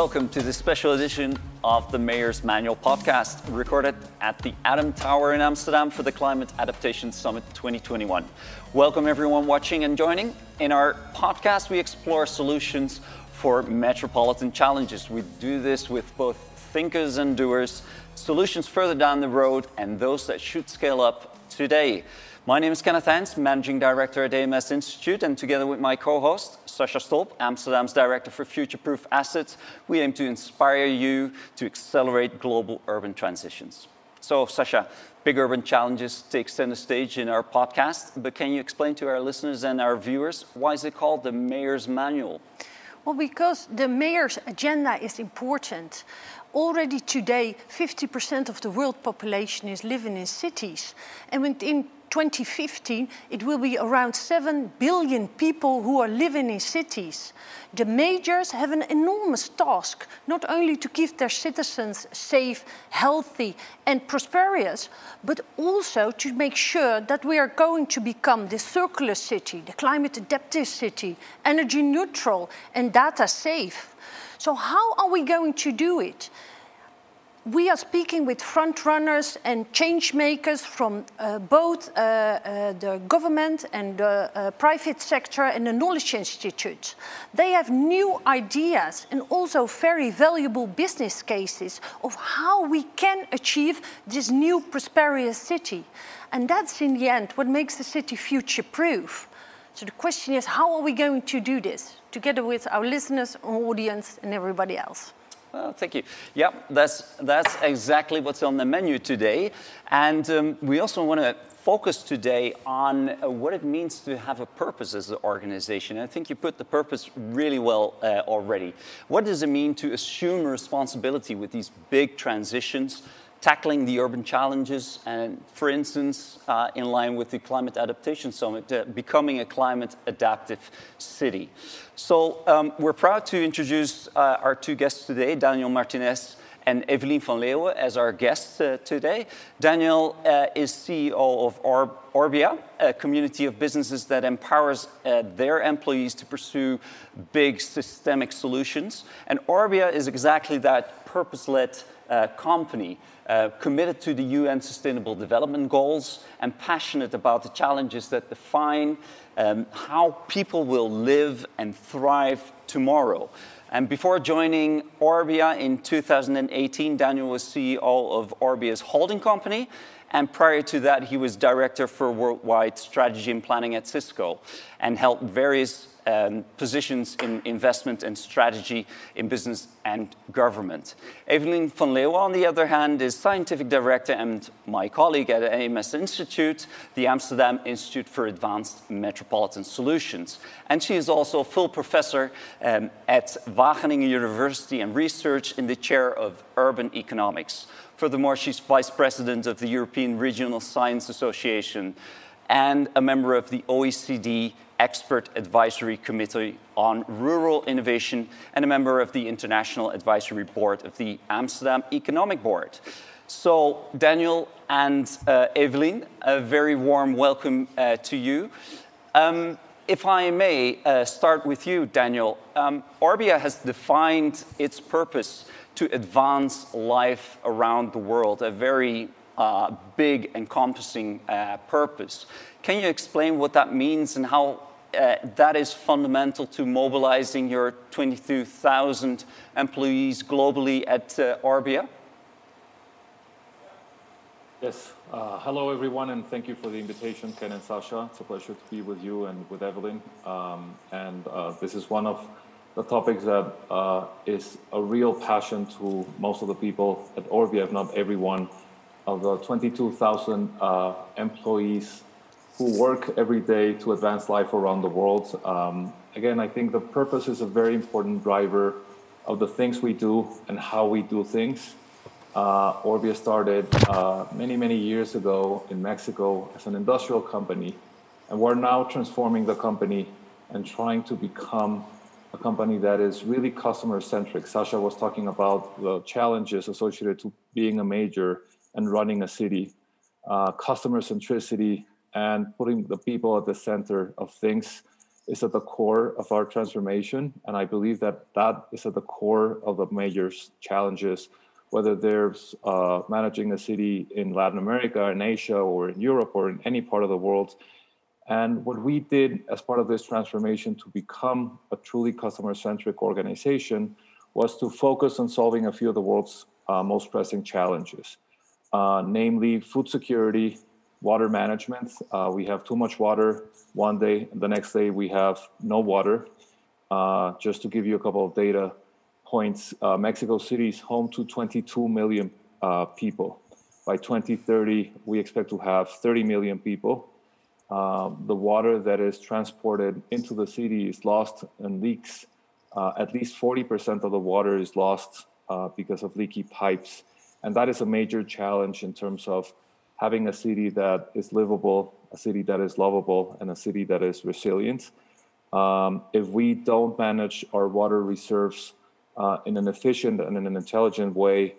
Welcome to this special edition of the Mayor's Manual podcast, recorded at the A'DAM Tower in Amsterdam for the Climate Adaptation Summit 2021. Welcome, everyone watching and joining. In our podcast, we explore solutions for metropolitan challenges. We do this with both thinkers and doers, solutions further down the road, and those that should scale up today. My name is Kenneth Heijns, Managing Director at AMS Institute, and together with my co host, Sascha Stolp, Amsterdam's Director for Future Proof Assets, we aim to inspire you to accelerate global urban transitions. So, Sascha, big urban challenges take center stage in our podcast, but can you explain to our listeners and our viewers why is it called the Mayor's Manual? Well, because the mayor's agenda is important. Already today, 50% of the world population is living in cities. And within 2015, it will be around 7 billion people who are living in cities. The majors have an enormous task, not only to keep their citizens safe, healthy, and prosperous, but also to make sure that we are going to become the circular city, the climate adaptive city, energy neutral, and data safe. So, how are we going to do it? We are speaking with frontrunners and change makers from uh, both uh, uh, the government and the uh, private sector and the knowledge institutes. They have new ideas and also very valuable business cases of how we can achieve this new prosperous city. And that's in the end what makes the city future proof. So the question is how are we going to do this together with our listeners, audience, and everybody else? Well, thank you. Yeah, that's, that's exactly what's on the menu today. And um, we also want to focus today on uh, what it means to have a purpose as an organization. And I think you put the purpose really well uh, already. What does it mean to assume responsibility with these big transitions? Tackling the urban challenges, and for instance, uh, in line with the Climate Adaptation Summit, uh, becoming a climate adaptive city. So um, we're proud to introduce uh, our two guests today, Daniel Martinez and Eveline van Leeuwen, as our guests uh, today. Daniel uh, is CEO of Or Orbia, a community of businesses that empowers uh, their employees to pursue big systemic solutions. And Orbia is exactly that purpose led company uh, committed to the UN Sustainable Development Goals, and passionate about the challenges that define um, how people will live and thrive tomorrow. And before joining Orbia in 2018, Daniel was CEO of Orbia's holding company. And prior to that, he was director for worldwide strategy and planning at Cisco and held various um, positions in investment and strategy in business and government. Eveline van Leeuwen, on the other hand, is scientific director and my colleague at AMS Institute, the Amsterdam Institute for Advanced Metropolitan Solutions. And she is also a full professor um, at Wageningen University and research in the chair of urban economics. Furthermore, she's vice president of the European Regional Science Association and a member of the OECD Expert Advisory Committee on Rural Innovation and a member of the International Advisory Board of the Amsterdam Economic Board. So, Daniel and uh, Eveline, a very warm welcome uh, to you. Um, if I may uh, start with you, Daniel, um, Orbia has defined its purpose to advance life around the world, a very uh, big, encompassing uh, purpose. Can you explain what that means and how uh, that is fundamental to mobilizing your 22,000 employees globally at uh, Orbia? Yes. Uh, hello, everyone, and thank you for the invitation, Ken and Sascha. It's a pleasure to be with you and with Eveline. Um, and uh, this is one of the topics that uh, is a real passion to most of the people at Orbia, if not everyone, of the 22,000 uh, employees who work every day to advance life around the world. Um, again, I think the purpose is a very important driver of the things we do and how we do things. Uh, Orbia started uh, many, many years ago in Mexico as an industrial company, and we're now transforming the company and trying to become a company that is really customer centric. Sascha was talking about the challenges associated to being a major and running a city. Uh, customer centricity and putting the people at the center of things is at the core of our transformation. And I believe that that is at the core of the mayor's challenges, whether there's uh, managing a city in Latin America, or in Asia, or in Europe, or in any part of the world. And what we did as part of this transformation to become a truly customer centric organization was to focus on solving a few of the world's uh, most pressing challenges, uh, namely food security, water management. Uh, we have too much water one day, the next day we have no water. Uh, just to give you a couple of data points, uh, Mexico City is home to 22 million uh, people. By 2030, we expect to have 30 million people. the water that is transported into the city is lost and leaks uh, at least 40% of the water is lost uh, because of leaky pipes. And that is a major challenge in terms of having a city that is livable, a city that is lovable, and a city that is resilient. Um, if we don't manage our water reserves uh, in an efficient and in an intelligent way,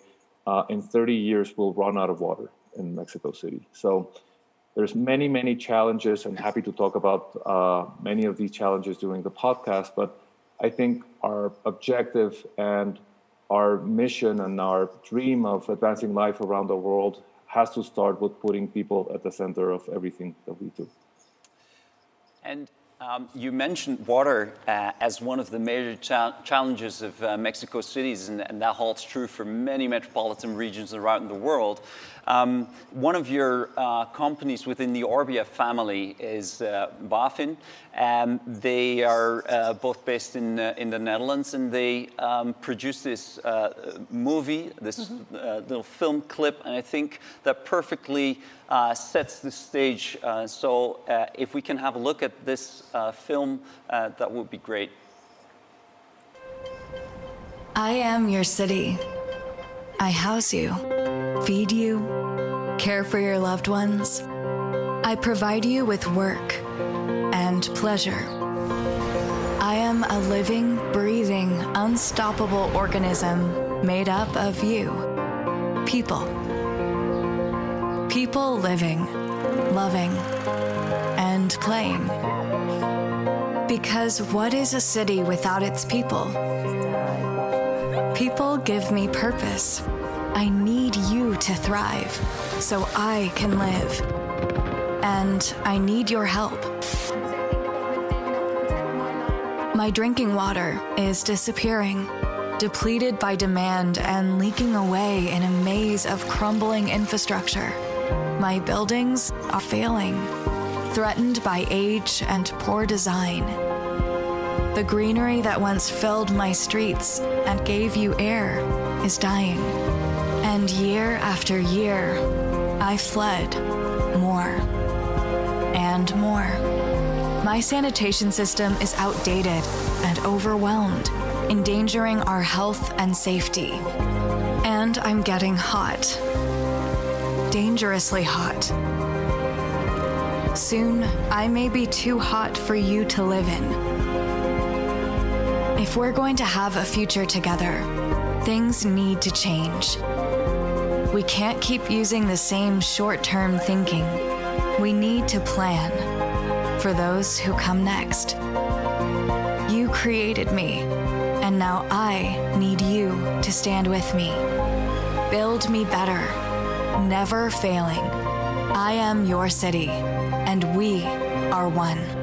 uh, in 30 years we'll run out of water in Mexico City. So there's many, many challenges. I'm happy to talk about uh, many of these challenges during the podcast, but I think our objective and our mission and our dream of advancing life around the world has to start with putting people at the center of everything that we do. And um, you mentioned water uh, as one of the major cha challenges of uh, Mexico cities, and, and, that holds true for many metropolitan regions around the world. Um, one of your uh, companies within the Orbia family is uh, Wavin. Um, they are uh, both based in, uh, in the Netherlands and they um, produce this uh, movie, this mm -hmm. little film clip, and I think that perfectly sets the stage. so if we can have a look at this film, that would be great. I am your city. I house you feed you, care for your loved ones. I provide you with work and pleasure. I am a living, breathing, unstoppable organism made up of you, people. People living, loving, and playing. Because what is a city without its people? People give me purpose I need you to thrive so I can live. And I need your help. My drinking water is disappearing, depleted by demand and leaking away in a maze of crumbling infrastructure. My buildings are failing, threatened by age and poor design. The greenery that once filled my streets and gave you air is dying. And year after year, I fled more and more. My sanitation system is outdated and overwhelmed, endangering our health and safety. And I'm getting hot. Dangerously hot. Soon, I may be too hot for you to live in. If we're going to have a future together, things need to change. We can't keep using the same short term thinking. We need to plan for those who come next. You created me, and now I need you to stand with me. Build me better, never failing. I am your city, and we are one.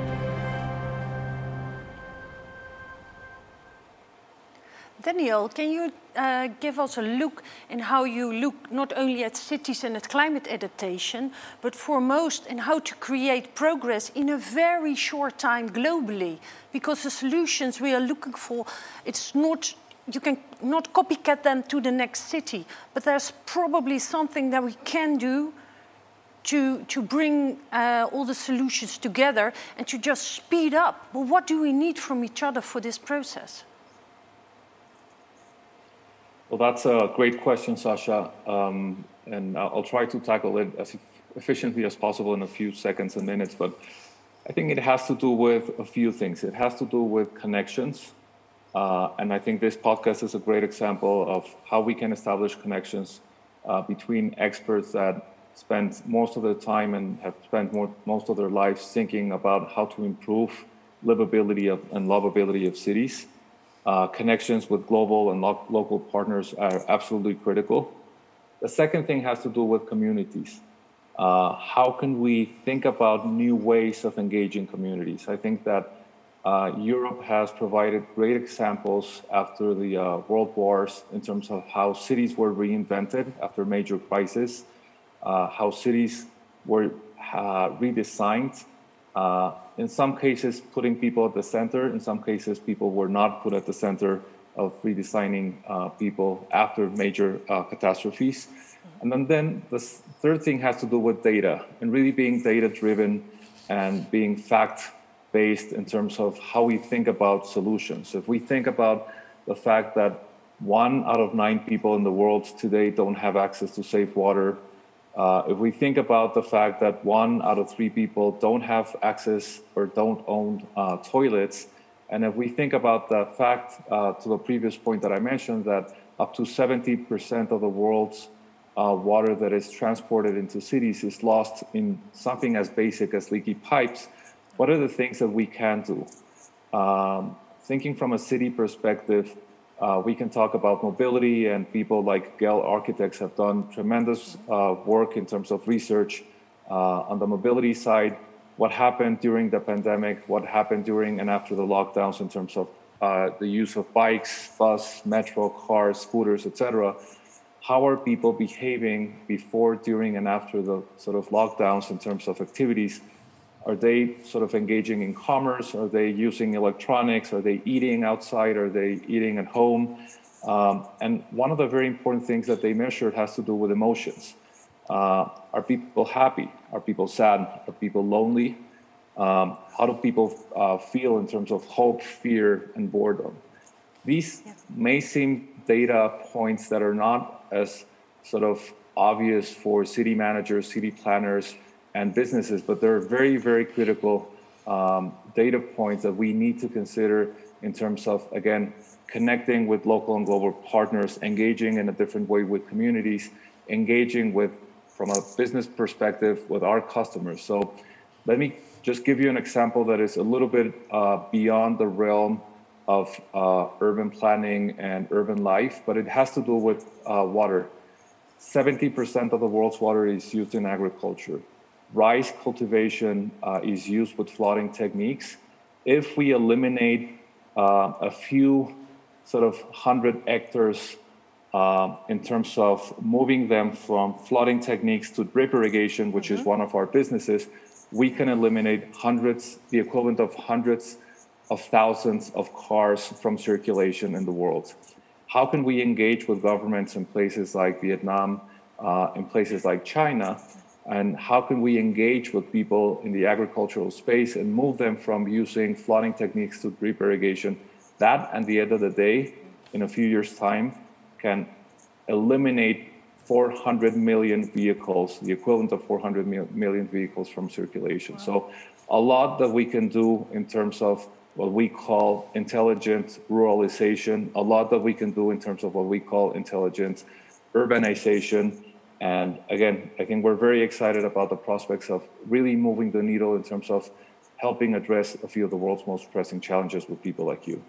Daniel, can you uh, give us a look in how you look not only at cities and at climate adaptation, but foremost in how to create progress in a very short time globally? Because the solutions we are looking for, it's not you can not copycat them to the next city, but there's probably something that we can do to, to bring uh, all the solutions together and to just speed up. Well, what do we need from each other for this process? Well, that's a great question, Sascha. Um, and I'll try to tackle it as efficiently as possible in a few seconds and minutes. But I think it has to do with a few things. It has to do with connections. Uh, and I think this podcast is a great example of how we can establish connections uh, between experts that spend most of their time and have spent more, most of their lives thinking about how to improve livability of, and lovability of cities. Uh, connections with global and lo- local partners are absolutely critical. The second thing has to do with communities. Uh, how can we think about new ways of engaging communities? I think that uh, Europe has provided great examples after the uh, world wars in terms of how cities were reinvented after major crises, uh, how cities were uh, redesigned. Uh, in some cases, putting people at the center. In some cases, people were not put at the center of redesigning uh, people after major catastrophes. And then, then the third thing has to do with data and really being data driven and being fact based in terms of how we think about solutions. If we think about the fact that one out of nine people in the world today don't have access to safe water, uh, if we think about the fact that one out of three people don't have access or don't own uh, toilets, and if we think about the fact, uh, to the previous point that I mentioned, that up to 70% of the world's uh, water that is transported into cities is lost in something as basic as leaky pipes, what are the things that we can do? Um, thinking from a city perspective, uh, we can talk about mobility, and people like Gehl Architects have done tremendous uh, work in terms of research uh, on the mobility side. What happened during the pandemic? What happened during and after the lockdowns in terms of uh, the use of bikes, bus, metro, cars, scooters, etc. How are people behaving before, during, and after the sort of lockdowns in terms of activities? Are they sort of engaging in commerce? Are they using electronics? Are they eating outside? Are they eating at home? Um, and one of the very important things that they measured has to do with emotions. Uh, are people happy? Are people sad? Are people lonely? Um, how do people uh, feel in terms of hope, fear, and boredom? These may seem data points that are not as sort of obvious for city managers, city planners, and businesses, but there are very, very critical um, data points that we need to consider in terms of, again, connecting with local and global partners, engaging in a different way with communities, engaging with, from a business perspective, with our customers. So let me just give you an example that is a little bit uh, beyond the realm of uh, urban planning and urban life, but it has to do with uh, water. 70% of the world's water is used in agriculture rice cultivation uh, is used with flooding techniques. If we eliminate uh, a few sort of hundred hectares uh, in terms of moving them from flooding techniques to drip irrigation, which mm-hmm. is one of our businesses, we can eliminate hundreds, the equivalent of hundreds of thousands of cars from circulation in the world. How can we engage with governments in places like Vietnam, uh, in places like China, and how can we engage with people in the agricultural space and move them from using flooding techniques to drip irrigation that at the end of the day in a few years time can eliminate 400 million vehicles the equivalent of 400 million vehicles from circulation wow. so a lot that we can do in terms of what we call intelligent ruralization a lot that we can do in terms of what we call intelligent urbanization and again, I think we're very excited about the prospects of really moving the needle in terms of helping address a few of the world's most pressing challenges with people like you.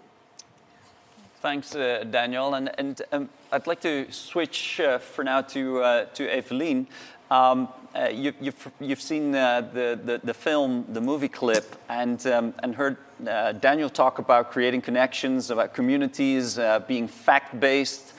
Thanks, uh, Daniel. And, and um, I'd like to switch uh, for now to, uh, to Eveline. Um, uh, you, have you've, you've seen uh, the, the, the, film, the movie clip, and, um, and heard uh, Daniel talk about creating connections, about communities, being fact based.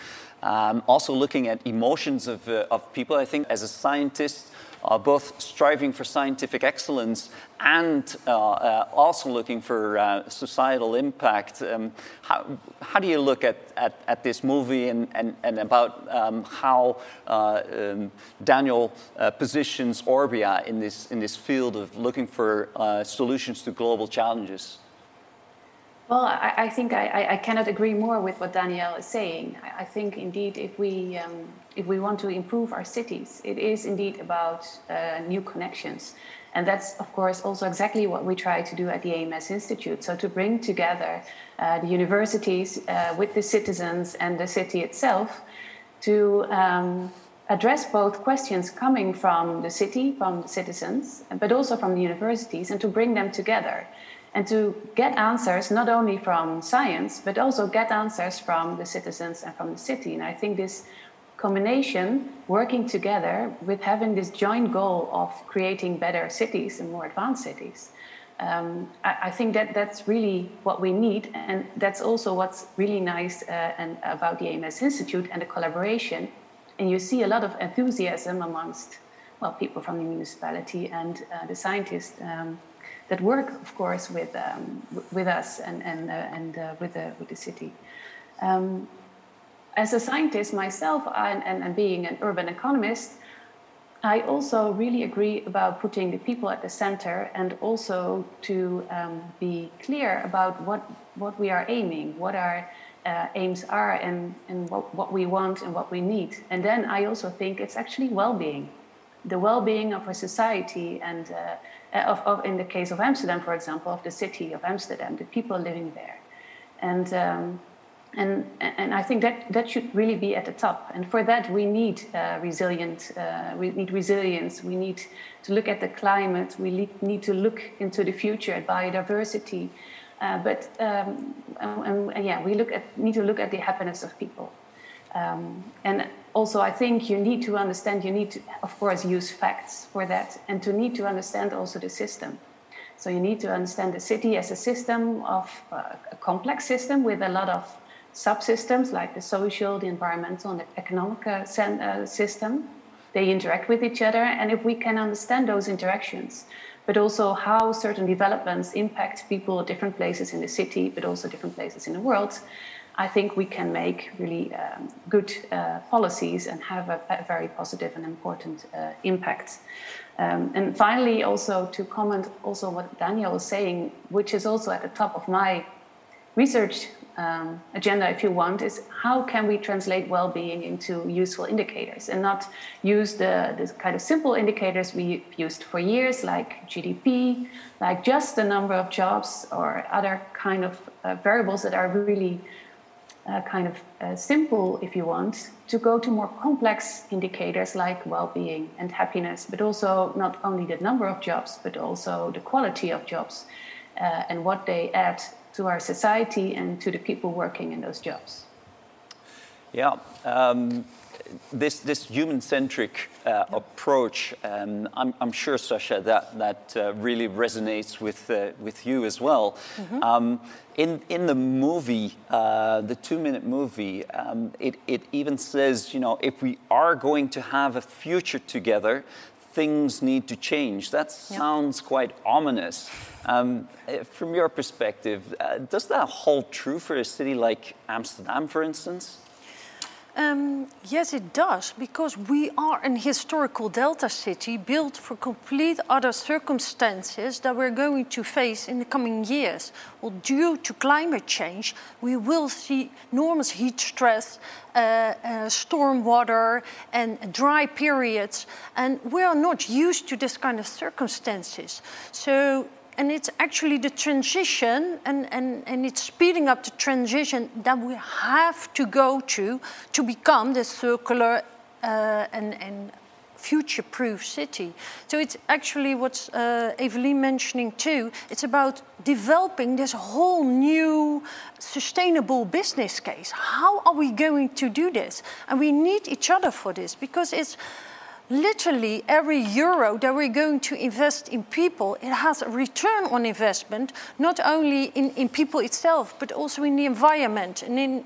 Um, also looking at emotions of, uh, of people. I think as a scientist, uh, both striving for scientific excellence and uh, uh also looking for uh, societal impact. Um, how, how do you look at, at, at this movie and, and, and about um, how uh, um, Daniel positions Orbia in this, in this field of looking for solutions to global challenges? Well, I, I think I, I, cannot agree more with what Daniel is saying. I, I think indeed, if we um, if we want to improve our cities, it is indeed about uh, new connections, and that's of course also exactly what we try to do at the AMS Institute. So to bring together uh, the universities uh, with the citizens and the city itself to um, address both questions coming from the city, from the citizens, but also from the universities, and to bring them together and to get answers not only from science, but also get answers from the citizens and from the city. And I think this combination, working together with having this joint goal of creating better cities and more advanced cities, um, I, I, think that that's really what we need, and that's also what's really nice uh, and about the AMS Institute and the collaboration. And you see a lot of enthusiasm amongst well people from the municipality and uh, the scientists um, that work, of course, with um, with us and and uh, and uh, with the with the city. Um, as a scientist myself, and, and, being an urban economist, I also really agree about putting the people at the center and also to um, be clear about what, what we are aiming, what our uh, aims are, and, and what, what we want and what we need. And then I also think it's actually well being, the well being of our society, and uh, of, of, in the case of Amsterdam, for example, of the city of Amsterdam, the people living there. And um, and, and I think that, that should really be at the top. And for that, we need uh, resilient, uh, we need resilience. We need to look at the climate. We need to look into the future at biodiversity. Uh, but um, and, and, yeah, we look at, need to look at the happiness of people. Um, and also, I think you need to understand. You need to, of course, use facts for that, and to need to understand also the system. So you need to understand the city as a system of uh, a complex system with a lot of subsystems like the social, the environmental, and the economic uh, uh, system. They interact with each other, and if we can understand those interactions, but also how certain developments impact people at different places in the city, but also different places in the world, I think we can make really um, good uh, policies and have a, a, very positive and important uh, impact. Um, and finally, also to comment also what Daniel was saying, which is also at the top of my research um, agenda, if you want, is how can we translate well-being into useful indicators and not use the, the kind of simple indicators we used for years, like GDP, like just the number of jobs or other kind of uh, variables that are really uh, kind of uh, simple, if you want, to go to more complex indicators like well-being and happiness, but also not only the number of jobs, but also the quality of jobs uh, and what they add to our society and to the people working in those jobs. Yeah. Um, this, this human-centric uh, approach, um, I'm, I'm, sure, Sascha, that, that uh, really resonates with, uh, with you as well. Mm-hmm. Um, in, in the movie, uh, the two-minute movie, um, it, it even says, you know, if we are going to have a future together, things need to change. That sounds yep. quite ominous. Um, eh, from your perspective, uh, does that hold true for a city like Amsterdam, for instance? Um, yes, it does, because we are an historical delta city built for complete other circumstances that we're going to face in the coming years. Well, due to climate change, we will see enormous heat stress, uh, uh, storm water, and dry periods, and we are not used to this kind of circumstances. So and it's actually the transition and, and, and it's speeding up the transition that we have to go to to become the circular uh, and, and future proof city. So it's actually what uh, Eveline mentioning too. It's about developing this whole new sustainable business case. How are we going to do this? And we need each other for this because it's literally every euro that we're going to invest in people, it has a return on investment, not only in, in people itself, but also in the environment and in,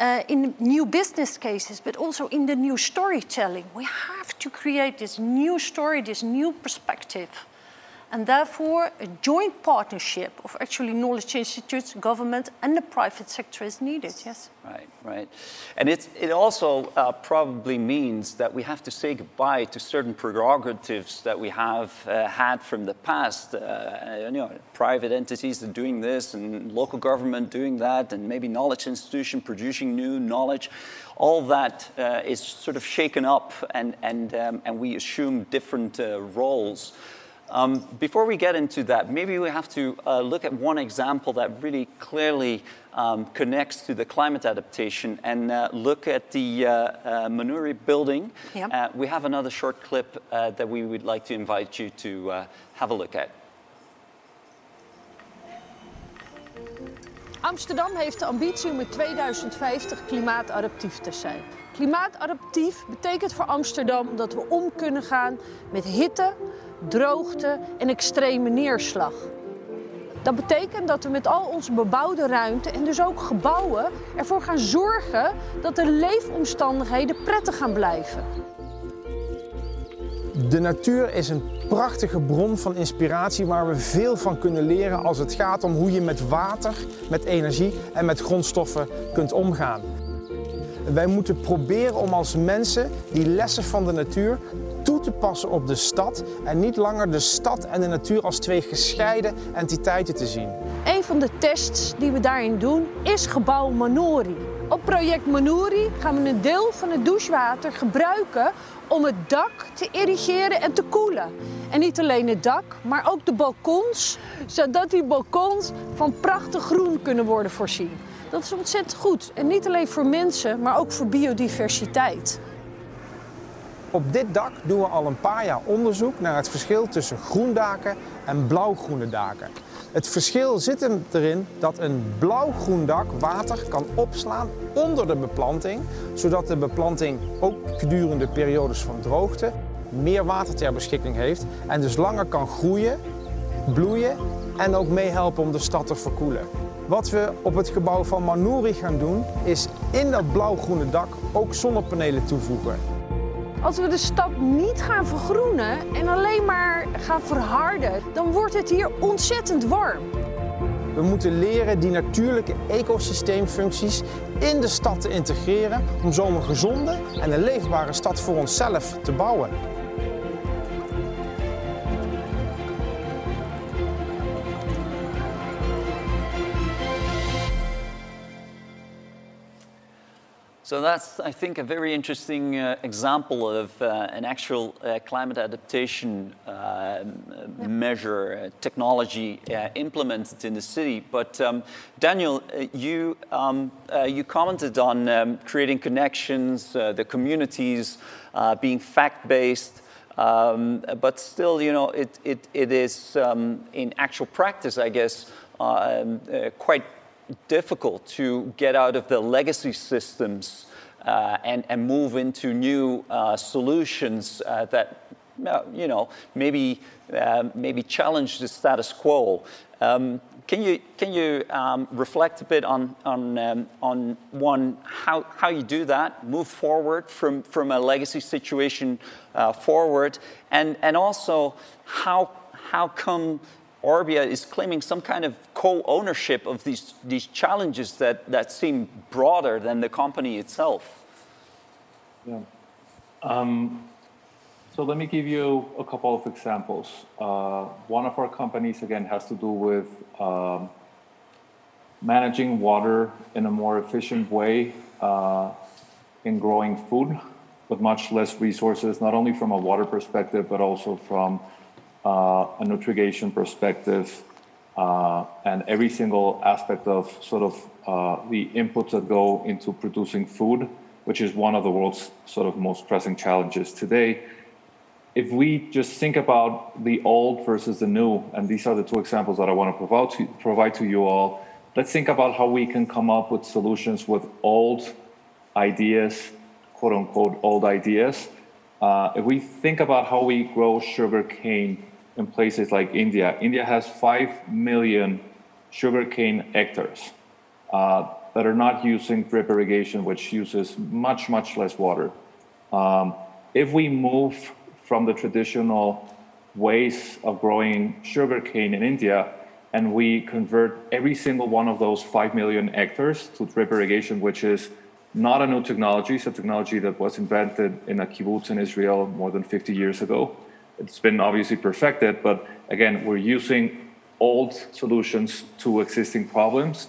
uh, in new business cases, but also in the new storytelling. We have to create this new story, this new perspective. And therefore, a joint partnership of actually knowledge institutes, government, and the private sector is needed, yes. Right, right. And it also uh, probably means that we have to say goodbye to certain prerogatives that we have uh, had from the past. Uh, you know, private entities are doing this, and local government doing that, and maybe knowledge institution producing new knowledge. All that uh, is sort of shaken up, and, and, um, and we assume different uh, roles. Um, before we get into that, maybe we have to uh, look at one example that really clearly um, connects to the climate adaptation and uh, look at the uh, uh Manuri building. Yep. Uh, we have another short clip uh, that we would like to invite you to have a look at. Amsterdam heeft de ambitie om in 2050 klimaatadaptief te zijn. Klimaatadaptief betekent voor Amsterdam dat we om kunnen gaan met hitte, droogte en extreme neerslag. Dat betekent dat we met al onze bebouwde ruimte en dus ook gebouwen ervoor gaan zorgen dat de leefomstandigheden prettig gaan blijven. De natuur is een prachtige bron van inspiratie waar we veel van kunnen leren als het gaat om hoe je met water, met energie en met grondstoffen kunt omgaan. Wij moeten proberen om als mensen die lessen van de natuur toe te passen op de stad en niet langer de stad en de natuur als twee gescheiden entiteiten te zien. Een van de tests die we daarin doen is gebouw Manori. Op project Manori gaan we een deel van het douchewater gebruiken om het dak te irrigeren en te koelen. En niet alleen het dak, maar ook de balkons, zodat die balkons van prachtig groen kunnen worden voorzien. Dat is ontzettend goed. En niet alleen voor mensen, maar ook voor biodiversiteit. Op dit dak doen we al een paar jaar onderzoek naar het verschil tussen groendaken en blauwgroene daken. Het verschil zit erin dat een blauwgroen dak water kan opslaan onder de beplanting, zodat de beplanting ook gedurende periodes van droogte meer water ter beschikking heeft en dus langer kan groeien, bloeien en ook meehelpen om de stad te verkoelen. Wat we op het gebouw van Manuri gaan doen, is in dat blauwgroene dak ook zonnepanelen toevoegen. Als we de stad niet gaan vergroenen en alleen maar gaan verharden, dan wordt het hier ontzettend warm. We moeten leren die natuurlijke ecosysteemfuncties in de stad te integreren om zo een gezonde en een leefbare stad voor onszelf te bouwen. So that's, I think, a very interesting uh, example of uh, an actual uh, climate adaptation uh, measure, uh, technology uh, implemented in the city. But um, Daniel, you, um, you commented on um, creating connections, the communities being fact-based. Um, but still, you know, it, it, it is um, in actual practice, I guess, um, quite difficult to get out of the legacy systems uh, and, and move into new uh, solutions uh, that you know maybe uh, maybe challenge the status quo. Um, can you can you um, reflect a bit on on um, on one how how you do that, move forward from from a legacy situation uh, forward, and and also how how come Orbia is claiming some kind of co-ownership of these, these challenges that, that seem broader than the company itself. Yeah. Um, so let me give you a couple of examples. Uh, one of our companies, again, has to do with um, managing water in a more efficient way uh, in growing food with much less resources, not only from a water perspective, but also from uh, a nutrition perspective, uh, and every single aspect of sort of uh, the inputs that go into producing food, which is one of the world's sort of most pressing challenges today. If we just think about the old versus the new, and these are the two examples that I want to provide to, provide to you all, let's think about how we can come up with solutions with old ideas, quote unquote, old ideas. Uh, if we think about how we grow sugar cane in places like India. India has 5 million sugarcane hectares uh, that are not using drip irrigation, which uses much, much less water. Um, if we move from the traditional ways of growing sugarcane in India and we convert every single one of those 5 million hectares to drip irrigation, which is not a new technology, it's a technology that was invented in a kibbutz in Israel more than 50 years ago it's been obviously perfected, but again, we're using old solutions to existing problems.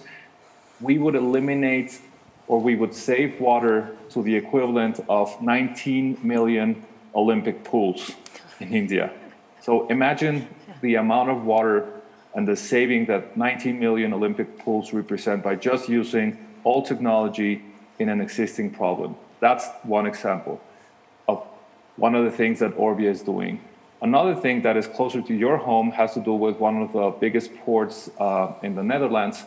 We would eliminate or we would save water to the equivalent of 19 million Olympic pools in India. So imagine the amount of water and the saving that 19 million Olympic pools represent by just using old technology in an existing problem. That's one example of one of the things that Orbia is doing. Another thing that is closer to your home has to do with one of the biggest ports uh, in the Netherlands.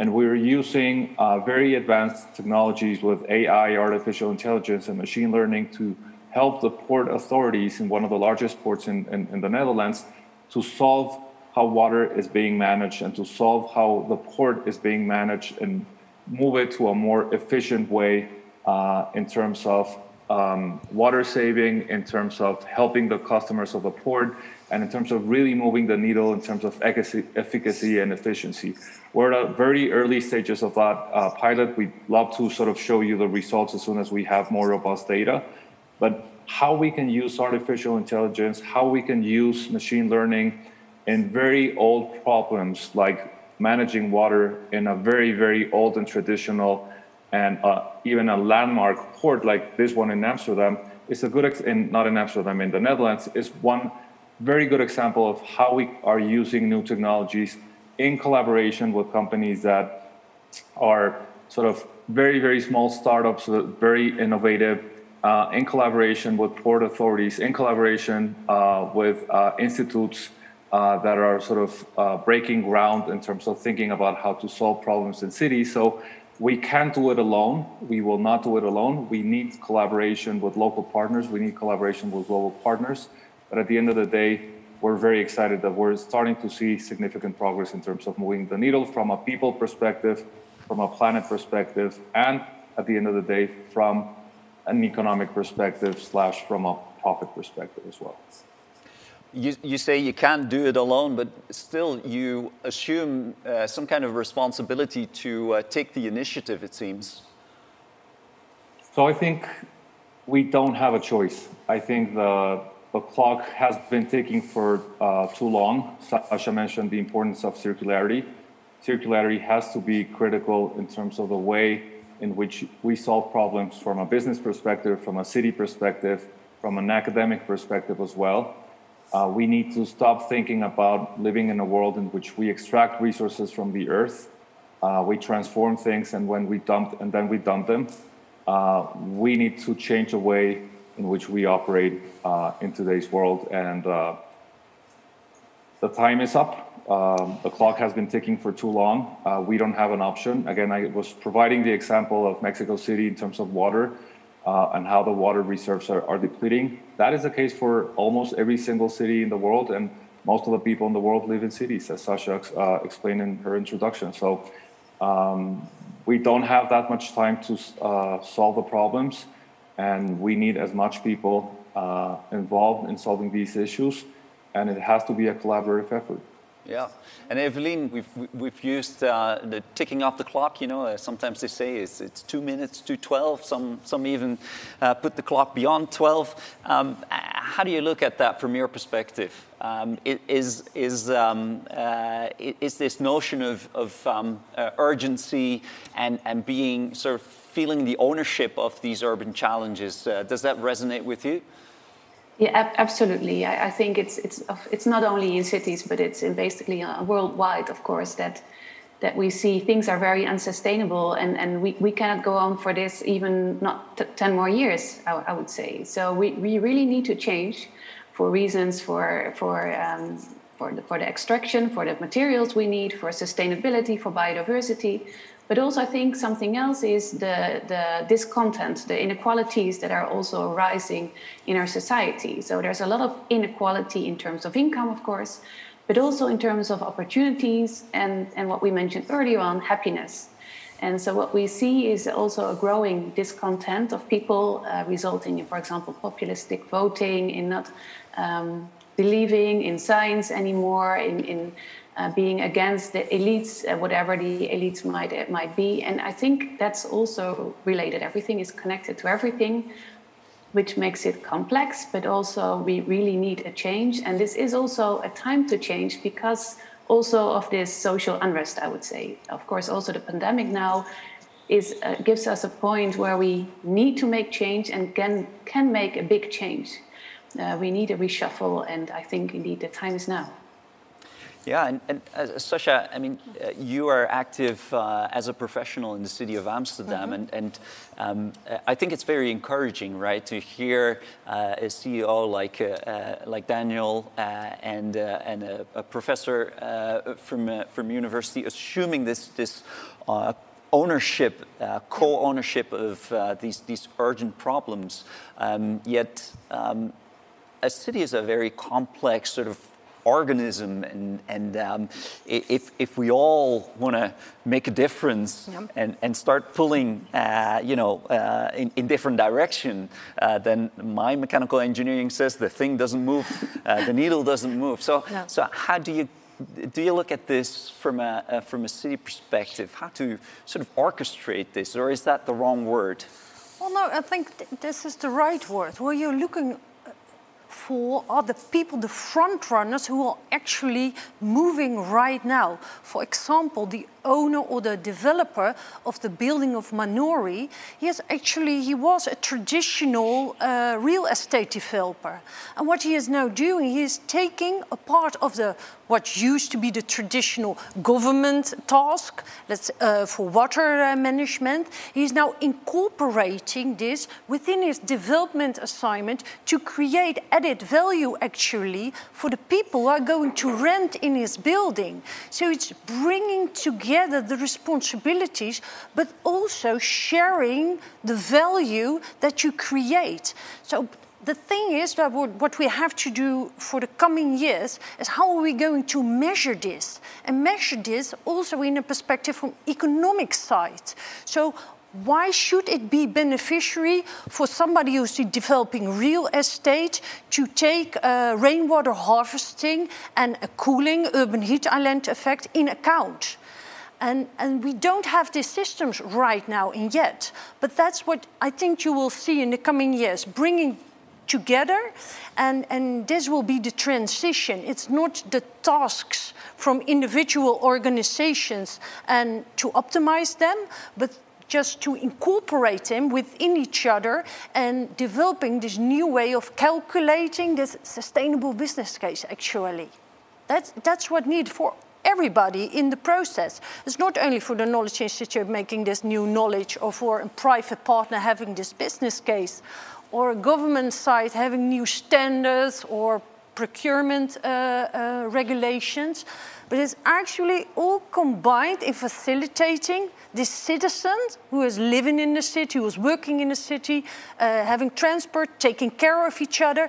and we're using uh, very advanced technologies with AI, artificial intelligence, and machine learning to help the port authorities in one of the largest ports in, in, in the Netherlands to solve how water is being managed and to solve how the port is being managed and move it to a more efficient way uh, in terms of um, water saving, in terms of helping the customers of the port, and in terms of really moving the needle in terms of efficacy and efficiency. We're at very early stages of that uh, pilot. We'd love to sort of show you the results as soon as we have more robust data. But how we can use artificial intelligence, how we can use machine learning in very old problems like managing water in a very, very old and traditional and uh, even a landmark port like this one in Amsterdam is a good, ex- in, not in Amsterdam, in the Netherlands, is one very good example of how we are using new technologies in collaboration with companies that are sort of very, very small startups, very innovative, uh, in collaboration with port authorities, in collaboration uh, with uh, institutes uh, that are sort of uh, breaking ground in terms of thinking about how to solve problems in cities. So we can't do it alone. We will not do it alone. We need collaboration with local partners. We need collaboration with global partners. But at the end of the day, we're very excited that we're starting to see significant progress in terms of moving the needle from a people perspective, from a planet perspective, and at the end of the day, from an economic perspective slash from a profit perspective as well. You, you say you can't do it alone, but still you assume uh, some kind of responsibility to uh, take the initiative, it seems. So I think we don't have a choice. I think the, the clock has been ticking for uh, too long. Sascha mentioned the importance of circularity. Circularity has to be critical in terms of the way in which we solve problems from a business perspective, from a city perspective, from an academic perspective as well. Uh, we need to stop thinking about living in a world in which we extract resources from the earth, uh, we transform things, and when we dump and then we dump them. Uh, we need to change the way in which we operate uh, in today's world, and uh, the time is up. Um, the clock has been ticking for too long. Uh, we don't have an option. Again, I was providing the example of Mexico City in terms of water uh, and how the water reserves are, are, depleting. That is the case for almost every single city in the world, and most of the people in the world live in cities, as Sascha uh, explained in her introduction. So um, we don't have that much time to uh, solve the problems, and we need as much people uh, involved in solving these issues and it has to be a collaborative effort. Yeah, and Eveline, we've we've used uh, the ticking off the clock. You know, uh, sometimes they say it's it's two minutes to twelve. Some some even uh, put the clock beyond twelve. Um, how do you look at that from your perspective? Um, is is um, uh, is this notion of of um, uh, urgency and and being sort of feeling the ownership of these urban challenges? Uh, does that resonate with you? Yeah, absolutely. I, I, think it's it's it's not only in cities, but it's in basically uh, worldwide, of course, that that we see things are very unsustainable, and, and we, we cannot go on for this even not t- ten more years. I, I, would say so. We, we really need to change for reasons for for um, for the, for the extraction, for the materials we need, for sustainability, for biodiversity, but also, I think something else is the, the discontent, the inequalities that are also rising in our society. So there's a lot of inequality in terms of income, of course, but also in terms of opportunities and, and what we mentioned earlier on, happiness. And so what we see is also a growing discontent of people, uh, resulting in, for example, populistic voting, in not um, believing in science anymore, in, in uh, being against the elites, uh, whatever the elites might uh, might be. And I think that's also related. Everything is connected to everything, which makes it complex. But also, we really need a change, and this is also a time to change because also of this social unrest. I would say, of course, also the pandemic now is uh, gives us a point where we need to make change and can can make a big change. Uh, we need a reshuffle, and I think indeed the time is now. Yeah, and, and uh, Sascha, I mean, uh, you are active uh, as a professional in the city of Amsterdam, mm-hmm. and, and um, I think it's very encouraging, right, to hear uh, a CEO like uh, like Daniel and and a, a professor from from university assuming this this ownership, uh, co-ownership of uh, these, these urgent problems. Um, yet um, a city is a very complex sort of organism and, and um, if, if we all want to make a difference and, and start pulling uh, you know uh, in, in different direction uh, then my mechanical engineering says the thing doesn't move uh, the needle doesn't move so, no. so how do you do you look at this from a, uh, from a city perspective? How to sort of orchestrate this, or is that the wrong word? Well, no, I think th this is the right word. Where you're looking for are the people, the front runners who are actually moving right now. For example, the owner or the developer of the building of Manori, yes, actually he was a traditional uh, real estate developer. And what he is now doing, he is taking a part of the what used to be the traditional government task that's, uh, for water uh, management. He's now incorporating this within his development assignment to create added value actually for the people who are going to rent in his building. So it's bringing together the responsibilities, but also sharing the value that you create. So the thing is that what we have to do for the coming years is how are we going to measure this and measure this also in a perspective from economic side so why should it be beneficiary for somebody who's developing real estate to take uh, rainwater harvesting and a cooling urban heat island effect in account? And, and, we don't have these systems right now in yet. But that's what I think you will see in the coming years, bringing together, and, and this will be the transition. It's not the tasks from individual organizations and to optimize them, but just to incorporate them within each other and developing this new way of calculating this sustainable business case actually. That's, that's what needed for everybody in the process. It's not only for the Knowledge Institute making this new knowledge or for a private partner having this business case or a government side having new standards or procurement uh, uh, regulations, but it's actually all combined in facilitating this citizen who is living in the city, who is working in the city, uh, having transport, taking care of each other.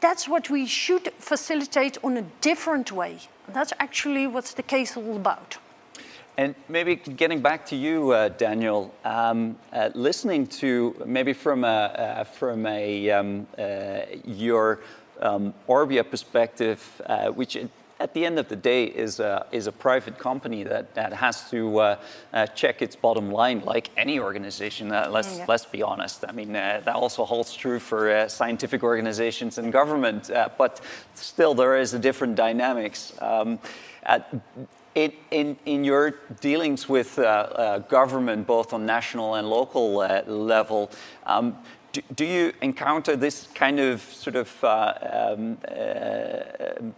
That's what we should facilitate on a different way. That's actually what's the case all about. And maybe getting back to you, uh, Daniel, um, uh, listening to maybe from a, uh, from a um, uh, your um, Orbia perspective, uh, which at the end of the day is a, is a private company that, that has to uh, uh, check its bottom line like any organization. Uh, let's, yeah. let's be honest. I mean, that also holds true for scientific organizations and government, but still there is a different dynamics. Um, in, in, in, your dealings with uh, uh, government, both on national and local uh, level, um, do, do, you encounter this kind of sort of uh, um, uh,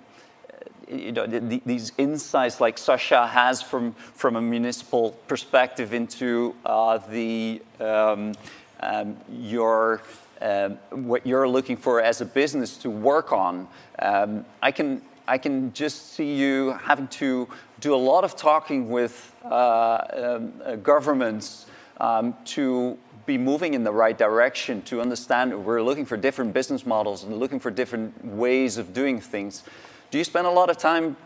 you know, the, these insights like Sascha has from, from a municipal perspective into uh, the um, um, your um, what you're looking for as a business to work on. Um, I can I can just see you having to do a lot of talking with uh, um, uh, governments um, to be moving in the right direction, to understand we're looking for different business models and looking for different ways of doing things. Do you spend a lot of time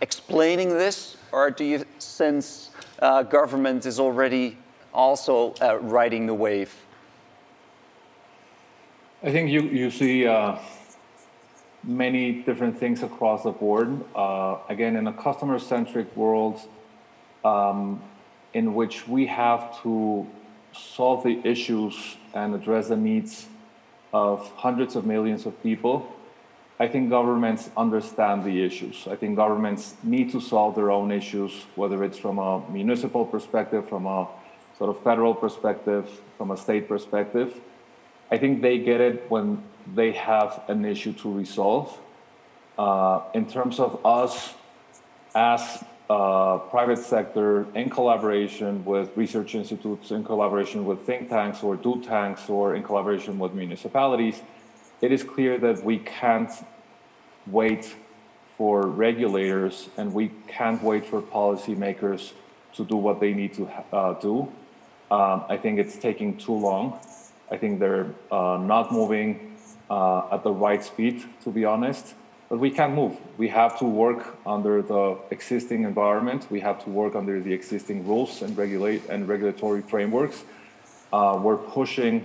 explaining this, or do you sense uh, government is already also uh, riding the wave? I think you, you see uh, many different things across the board. Uh, again, in a customer centric world um, in which we have to solve the issues and address the needs of hundreds of millions of people, I think governments understand the issues. I think governments need to solve their own issues, whether it's from a municipal perspective, from a sort of federal perspective, from a state perspective. I think they get it when they have an issue to resolve. Uh, in terms of us as uh, private sector in collaboration with research institutes, in collaboration with think tanks or do tanks, or in collaboration with municipalities, it is clear that we can't wait for regulators and we can't wait for policymakers to do what they need to uh, do. Um, I think it's taking too long. I think they're uh, not moving uh, at the right speed, to be honest. But we can't move. We have to work under the existing environment. We have to work under the existing rules and regulate and regulatory frameworks. Uh, we're pushing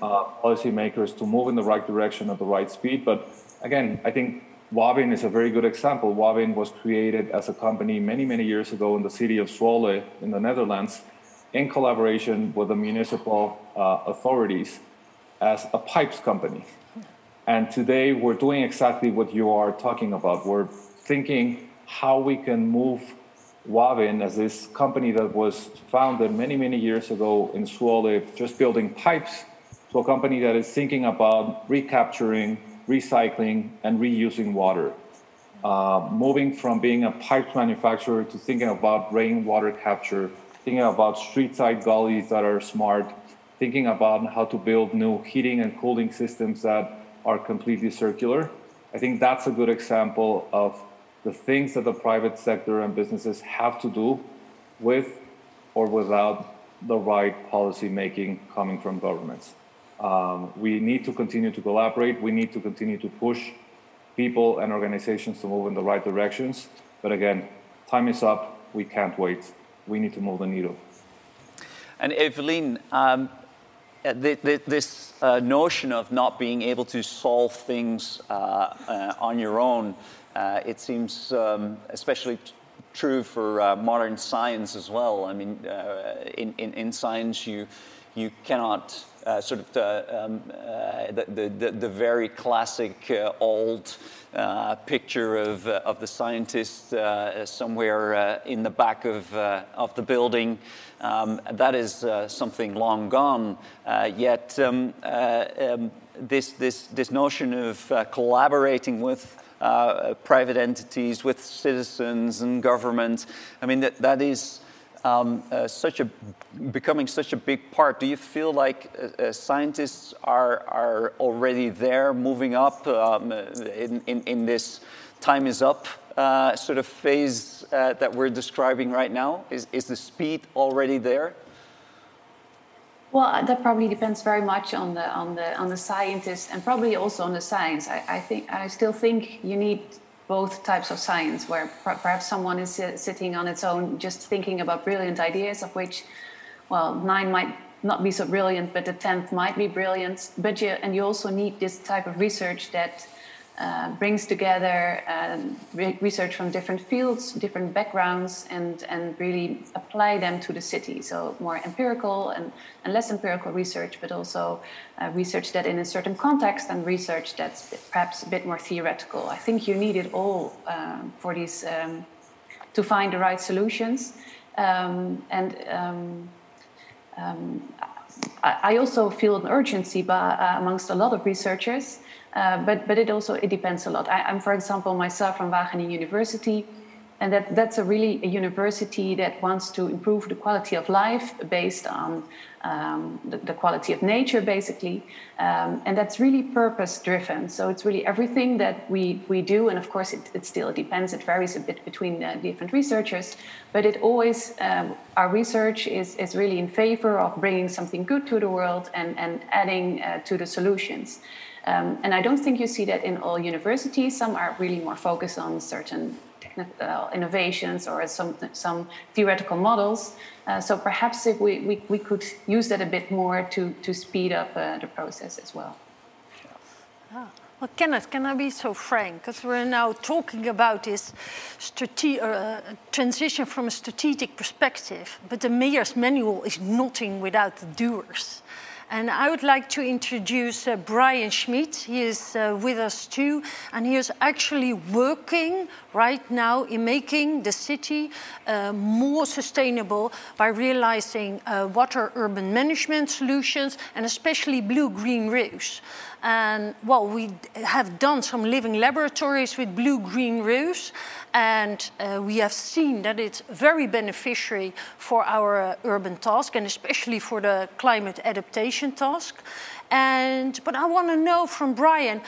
uh, policymakers to move in the right direction at the right speed. But again, I think Wavin is a very good example. Wavin was created as a company many, many years ago in the city of Zwolle in the Netherlands in collaboration with the municipal uh, authorities as a pipes company. And today we're doing exactly what you are talking about. We're thinking how we can move Wavin as this company that was founded many, many years ago in Zwolle, just building pipes, to a company that is thinking about recapturing, recycling, and reusing water. Uh, moving from being a pipe manufacturer to thinking about rainwater capture, thinking about street side gullies that are smart, thinking about how to build new heating and cooling systems that are completely circular. I think that's a good example of the things that the private sector and businesses have to do with or without the right policy making coming from governments. Um, we need to continue to collaborate. We need to continue to push people and organizations to move in the right directions. But again, time is up. We can't wait. We need to move the needle. And Eveline, um, uh, this uh, notion of not being able to solve things uh, uh, on your own, uh, it seems um, especially true for uh, modern science as well. I mean, in, in, in, science, you, you cannot sort of um, the, the, the, very classic old picture of, of the scientist somewhere in the back of, of the building. Um, that is uh, something long gone. Uh, yet, um, uh, um, this, this, this notion of uh, collaborating with uh, private entities, with citizens and government, I mean, that, that is. Um, uh, such a becoming such a big part. Do you feel like scientists are are already there, moving up um, in, in, in this time is up uh, sort of phase uh, that we're describing right now? Is, is the speed already there? Well, uh, that probably depends very much on the on the on the scientist and probably also on the science. I, I think I still think you need both types of science, where perhaps someone is sitting on its own, just thinking about brilliant ideas, of which, well, nine might not be so brilliant, but the tenth might be brilliant. But you, and you also need this type of research that uh, brings together um, re- research from different fields, different backgrounds, and, and really apply them to the city. So, more empirical and, and less empirical research, but also uh, research that in a certain context and research that's perhaps a bit more theoretical. I think you need it all um, for these um, to find the right solutions. Um, and um, um, I, also feel an urgency by, uh, amongst a lot of researchers uh, but but it also it depends a lot. I, am for example myself from Wageningen University, and that that's a really a university that wants to improve the quality of life based on um, the, the, quality of nature, basically, um, and that's really purpose driven. So it's really everything that we we do, and of course it, it still depends. It varies a bit between uh, different researchers, but it always um, our research is is really in favor of bringing something good to the world and and adding uh, to the solutions. Um, and I don't think you see that in all universities. Some are really more focused on certain technical innovations or some, some theoretical models. Uh, so perhaps if we, we, we, could use that a bit more to, to speed up uh, the process as well. Ah. Well, Kenneth, can I be so frank? Because we're now talking about this strate- uh, transition from a strategic perspective, but the mayor's manual is nothing without the doers. And I would like to introduce uh, Brian Schmitt. He is uh, with us too, and he is actually working right now in making the city uh, more sustainable by realizing uh, water urban management solutions and especially blue green roofs. And well, we have done some living laboratories with blue green roofs, and uh, we have seen that it's very beneficiary for our uh, urban task and especially for the climate adaptation task. And but I want to know from Brian.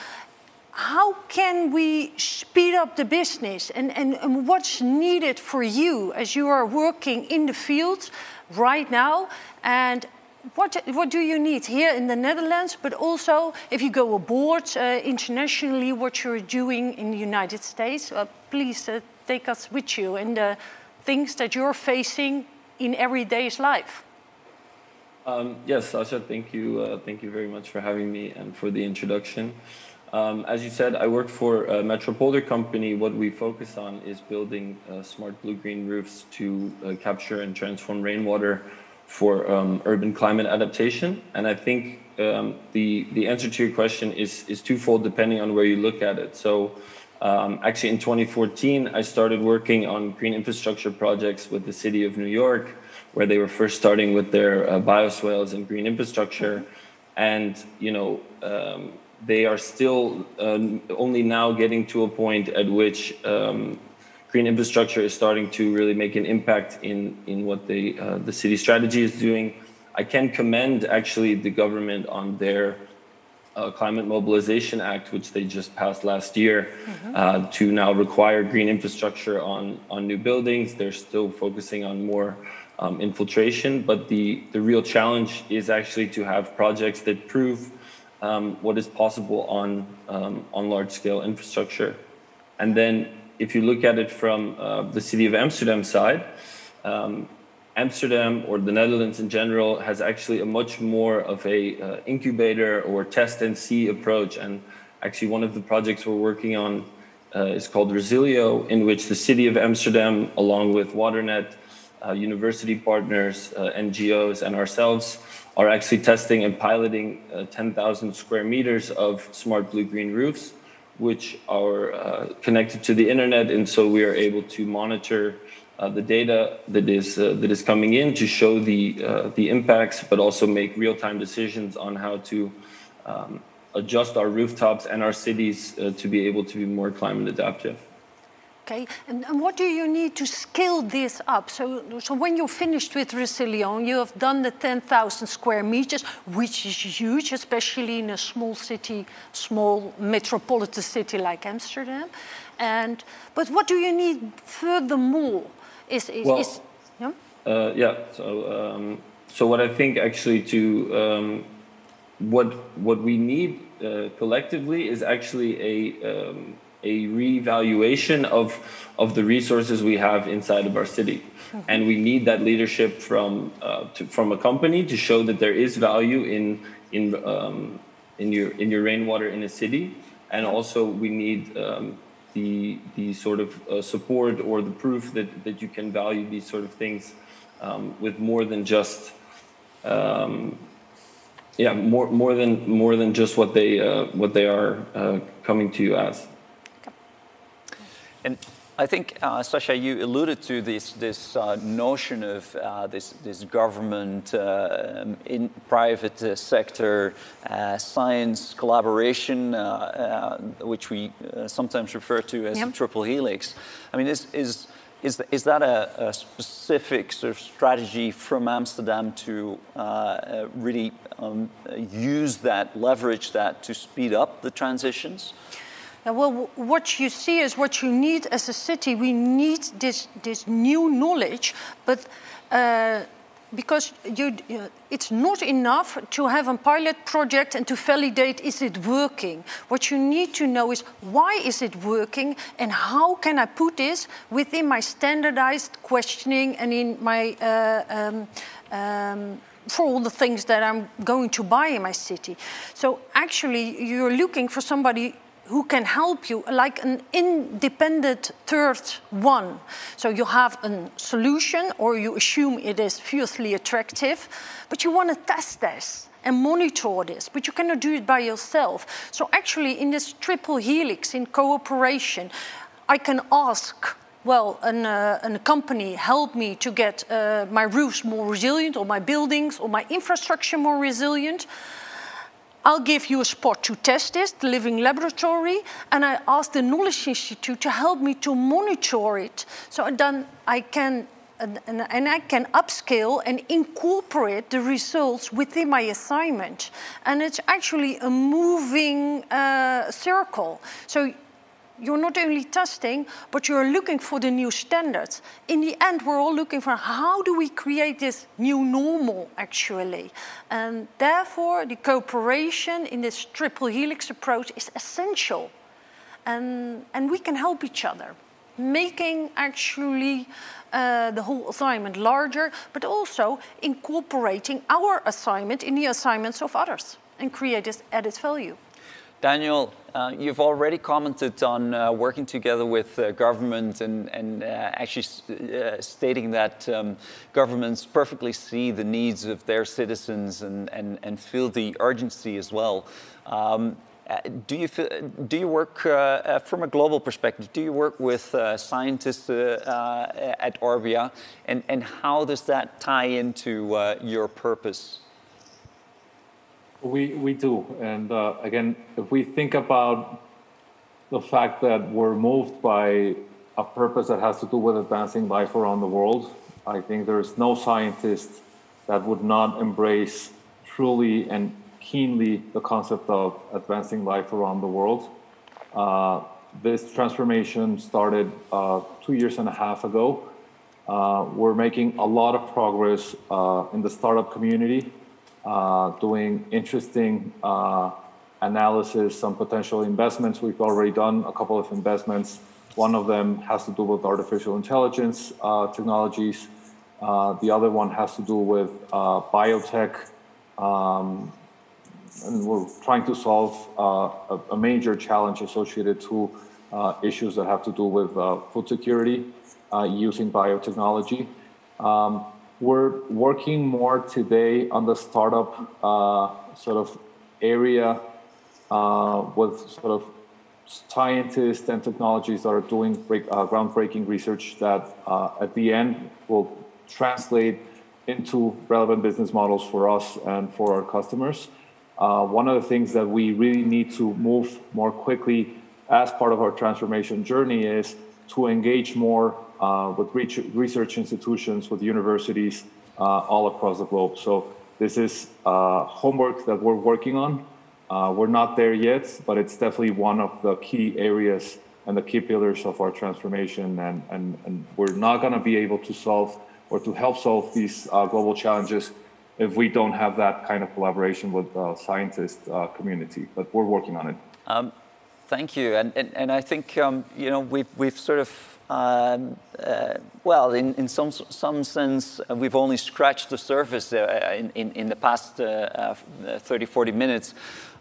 How can we speed up the business and, and, and what's needed for you as you are working in the field right now? And what, what do you need here in the Netherlands, but also if you go abroad uh, internationally, what you're doing in the United States? Uh, please uh, take us with you in the things that you're facing in everyday's life. Um, yes, Sascha, thank you. Uh, thank you very much for having me and for the introduction. Um, as you said, I work for a Metropolder company. What we focus on is building uh, smart blue-green roofs to uh, capture and transform rainwater for um, urban climate adaptation. And I think um, the the answer to your question is is twofold depending on where you look at it. So. Um, actually, in 2014, I started working on green infrastructure projects with the city of New York, where they were first starting with their uh, bioswales and green infrastructure, and you know um, they are still um, only now getting to a point at which um, green infrastructure is starting to really make an impact in in what the uh, the city strategy is doing. I can commend actually the government on their uh, Climate Mobilization Act, which they just passed last year, mm-hmm. uh, to now require green infrastructure on on new buildings. They're still focusing on more um, infiltration, but the the real challenge is actually to have projects that prove um, what is possible on um, on large scale infrastructure, and then if you look at it from uh, the city of Amsterdam side, um, Amsterdam or the Netherlands in general has actually a much more of a uh, incubator or test and see approach. And actually, one of the projects we're working on uh, is called Resilio, in which the city of Amsterdam, along with Waternet, uh, university partners, uh, NGOs, and ourselves, are actually testing and piloting uh, 10,000 square meters of smart blue green roofs which are uh, connected to the internet, and so we are able to monitor uh, the data that is uh, that is coming in to show the uh, the impacts, but also make real time decisions on how to um, adjust our rooftops and our cities uh, to be able to be more climate adaptive. Okay, and, and, what do you need to scale this up? So, so when you're finished with Resilio, you have done the 10,000 square meters, which is huge, especially in a small city, small metropolitan city like Amsterdam. And but what do you need furthermore? Is, is, well, is yeah? Uh, yeah. So, um, so what I think actually to um, what what we need uh, collectively is actually a um, a reevaluation of of the resources we have inside of our city, and we need that leadership from uh, to, from a company to show that there is value in in um, in your in your rainwater in a city, and also we need um, the the sort of uh, support or the proof that that you can value these sort of things um, with more than just. Um, yeah, more more than more than just what they uh, what they are uh, coming to you as. And I think, uh, Sascha, you alluded to this, this uh, notion of uh, this, this government, uh, in private uh, sector, uh, science collaboration, which we sometimes refer to as yep. the triple helix. I mean, is, is, is, is that a, a specific sort of strategy from Amsterdam to really um, use that, leverage that to speed up the transitions? Yeah, well, what you see is what you need as a city. We need this, this new knowledge, but uh, because you, uh, it's not enough to have a pilot project and to validate is it working. What you need to know is why is it working and how can I put this within my standardized questioning and in my uh, um, um, for all the things that I'm going to buy in my city. So actually, you're looking for somebody who can help you, like an independent third one. So you have a solution, or you assume it is fiercely attractive, but you want to test this and monitor this, but you cannot do it by yourself. So actually, in this triple helix, in cooperation, I can ask well, an, uh, a company help me to get uh, my roofs more resilient, or my buildings, or my infrastructure more resilient. I'll give you a spot to test this, the living laboratory, and I ask the Knowledge Institute to help me to monitor it. So then I can and, and, I can upscale and incorporate the results within my assignment. And it's actually a moving uh, circle. So you're not only testing, but you're looking for the new standards. In the end, we're all looking for how do we create this new normal, actually. And therefore, the cooperation in this triple helix approach is essential. And, and we can help each other, making actually uh, the whole assignment larger, but also incorporating our assignment in the assignments of others and create this added value. Daniel, uh, you've already commented on uh, working together with uh, government and, and uh, actually uh, stating that um, governments perfectly see the needs of their citizens and, and, and feel the urgency as well. Um, uh, do you, do you work from a global perspective? Do you work with scientists at Orbia? And, and how does that tie into your purpose? We, we do. And uh, again, if we think about the fact that we're moved by a purpose that has to do with advancing life around the world, I think there's no scientist that would not embrace truly and keenly the concept of advancing life around the world. Uh, this transformation started uh, two years and a half ago. Uh, we're making a lot of progress uh, in the startup community uh, doing interesting uh, analysis some potential investments. We've already done a couple of investments. One of them has to do with artificial intelligence uh, technologies. the other one has to do with biotech. Um, and we're trying to solve uh, a, a, major challenge associated to uh, issues that have to do with uh, food security using biotechnology. Um, we're working more today on the startup uh, sort of area uh, with sort of scientists and technologies that are doing break, uh, groundbreaking research that uh, at the end will translate into relevant business models for us and for our customers. Uh, one of the things that we really need to move more quickly as part of our transformation journey is to engage more uh, with research institutions, with universities uh, all across the globe. So this is uh, homework that we're working on. we're not there yet, but it's definitely one of the key areas and the key pillars of our transformation. And, and, and we're not going to be able to solve or to help solve these uh, global challenges if we don't have that kind of collaboration with the scientist uh, community. But we're working on it. Um, thank you. And, and, and I think, um, you know, we've, we've sort of um, uh, well, in, in some, some sense, uh, we've only scratched the surface uh, in, in, in, the past uh, uh, 30, 40 minutes.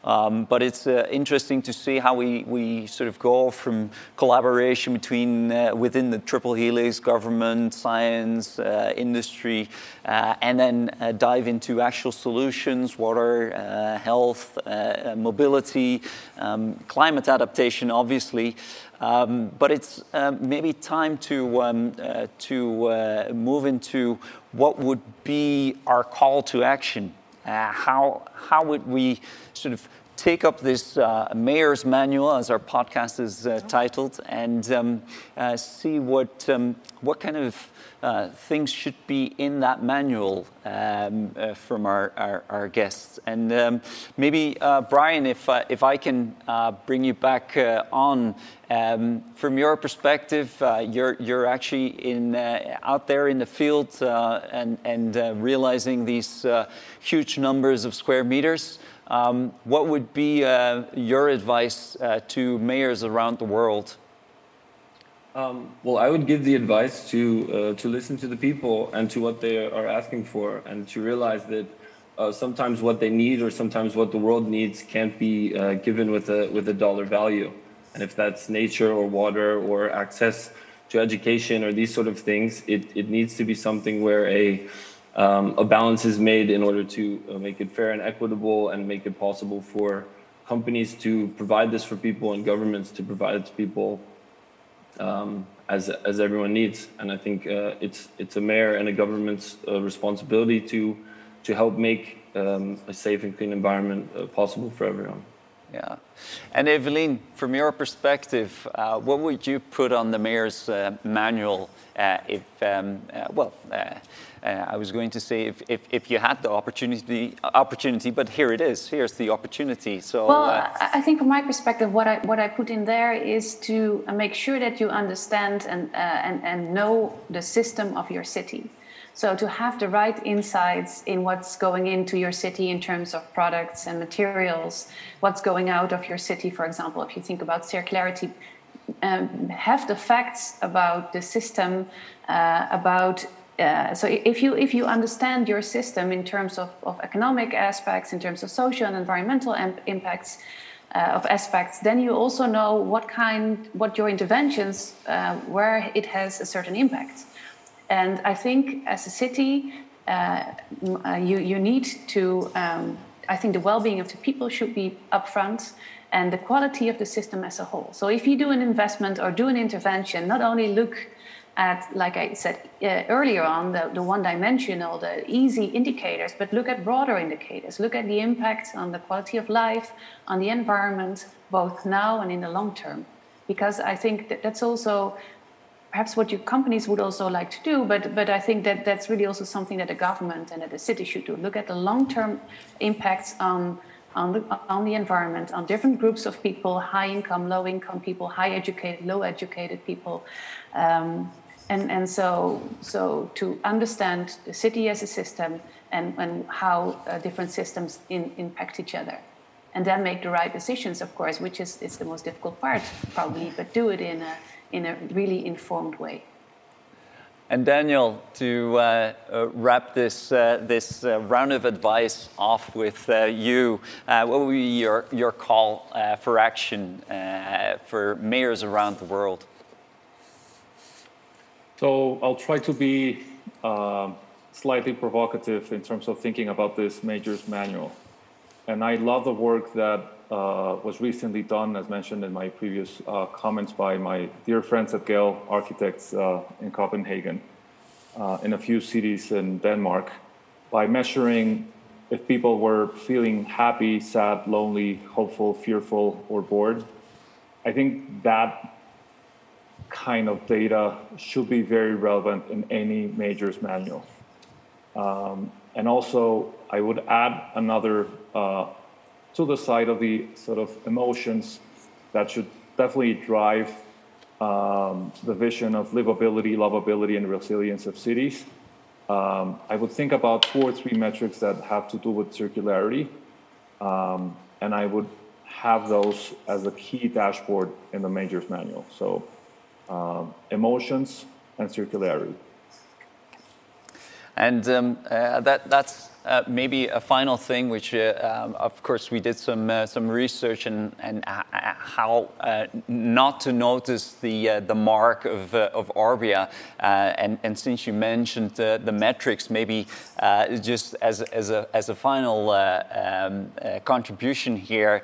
Um, but it's uh, interesting to see how we, we sort of go from collaboration between within the triple helix, government, science, industry, and then dive into actual solutions, water, health, mobility, um, climate adaptation, obviously. Um, but it's uh, maybe time to, um, uh, to uh, move into what would be our call to action. Uh, how, how would we sort of take up this uh, mayor's manual, as our podcast is uh, titled, and um, see what, um, what kind of uh, things should be in that manual um, uh, from our, our, our, guests. And um, maybe, uh, Brian, if, uh, if I can uh, bring you back on, um, from your perspective, you're, you're actually in, out there in the field and, and realizing these huge numbers of square meters. Um, what would be your advice to mayors around the world? Um, well, I would give the advice to uh, to listen to the people and to what they are asking for, and to realize that uh, sometimes what they need or sometimes what the world needs can't be uh, given with a with a dollar value. And if that's nature or water or access to education or these sort of things, it, it needs to be something where a um, a balance is made in order to uh, make it fair and equitable and make it possible for companies to provide this for people and governments to provide it to people um, as, as everyone needs. And I think uh, it's, it's a mayor and a government's uh, responsibility to, to help make um, a safe and clean environment uh, possible for everyone. Yeah. And Eveline, from your perspective, uh, what would you put on the mayor's uh, manual uh, if, um, uh, well, uh, uh, I was going to say if, if, if, you had the opportunity, opportunity, but here it is. Here's the opportunity. So, well, I think from my perspective, what I what I put in there is to make sure that you understand and and and know the system of your city. So to have the right insights in what's going into your city in terms of products and materials, what's going out of your city, for example, if you think about circularity, um, have the facts about the system, uh, about uh, so if you if you understand your system in terms of, of economic aspects, in terms of social and environmental impacts uh, of aspects, then you also know what kind what your interventions uh, where it has a certain impact. And I think as a city, uh, uh, you, you need to, um, I think the well being of the people should be upfront and the quality of the system as a whole. So if you do an investment or do an intervention, not only look at, like I said uh, earlier on, the, the one dimensional, the easy indicators, but look at broader indicators. Look at the impact on the quality of life, on the environment, both now and in the long term. Because I think that that's also perhaps what your companies would also like to do, but, but I think that that's really also something that the government and that the city should do. Look at the long-term impacts on, on, the, on the environment, on different groups of people, high income, low income people, high educated, low educated people. Um, and, and so, so to understand the city as a system and, and how uh, different systems in, impact each other. And then make the right decisions, of course, which is, is the most difficult part, probably, but do it in a in a really informed way. And Daniel, to uh, uh, wrap this, uh, this uh, round of advice off with uh, you, uh, what would be your, your call for action for mayors around the world? So I'll try to be slightly provocative in terms of thinking about this mayor's manual. And I love the work that uh, was recently done, as mentioned in my previous uh, comments, by my dear friends at Gehl Architects uh, in Copenhagen, uh, in a few cities in Denmark, by measuring if people were feeling happy, sad, lonely, hopeful, fearful, or bored. I think that kind of data should be very relevant in any major's manual. Um, and also, I would add another uh, to the side of the sort of emotions that should definitely drive um, the vision of livability, lovability, and resilience of cities. Um, I would think about two or three metrics that have to do with circularity, um, and I would have those as a key dashboard in the majors manual. So, um, emotions and circularity. And um, uh, that, that's uh, maybe a final thing, which uh, um, of course we did some uh, some research and and uh, how uh, not to notice the the mark of of Orbia, and and since you mentioned the metrics, maybe just as as a as a final um, contribution here,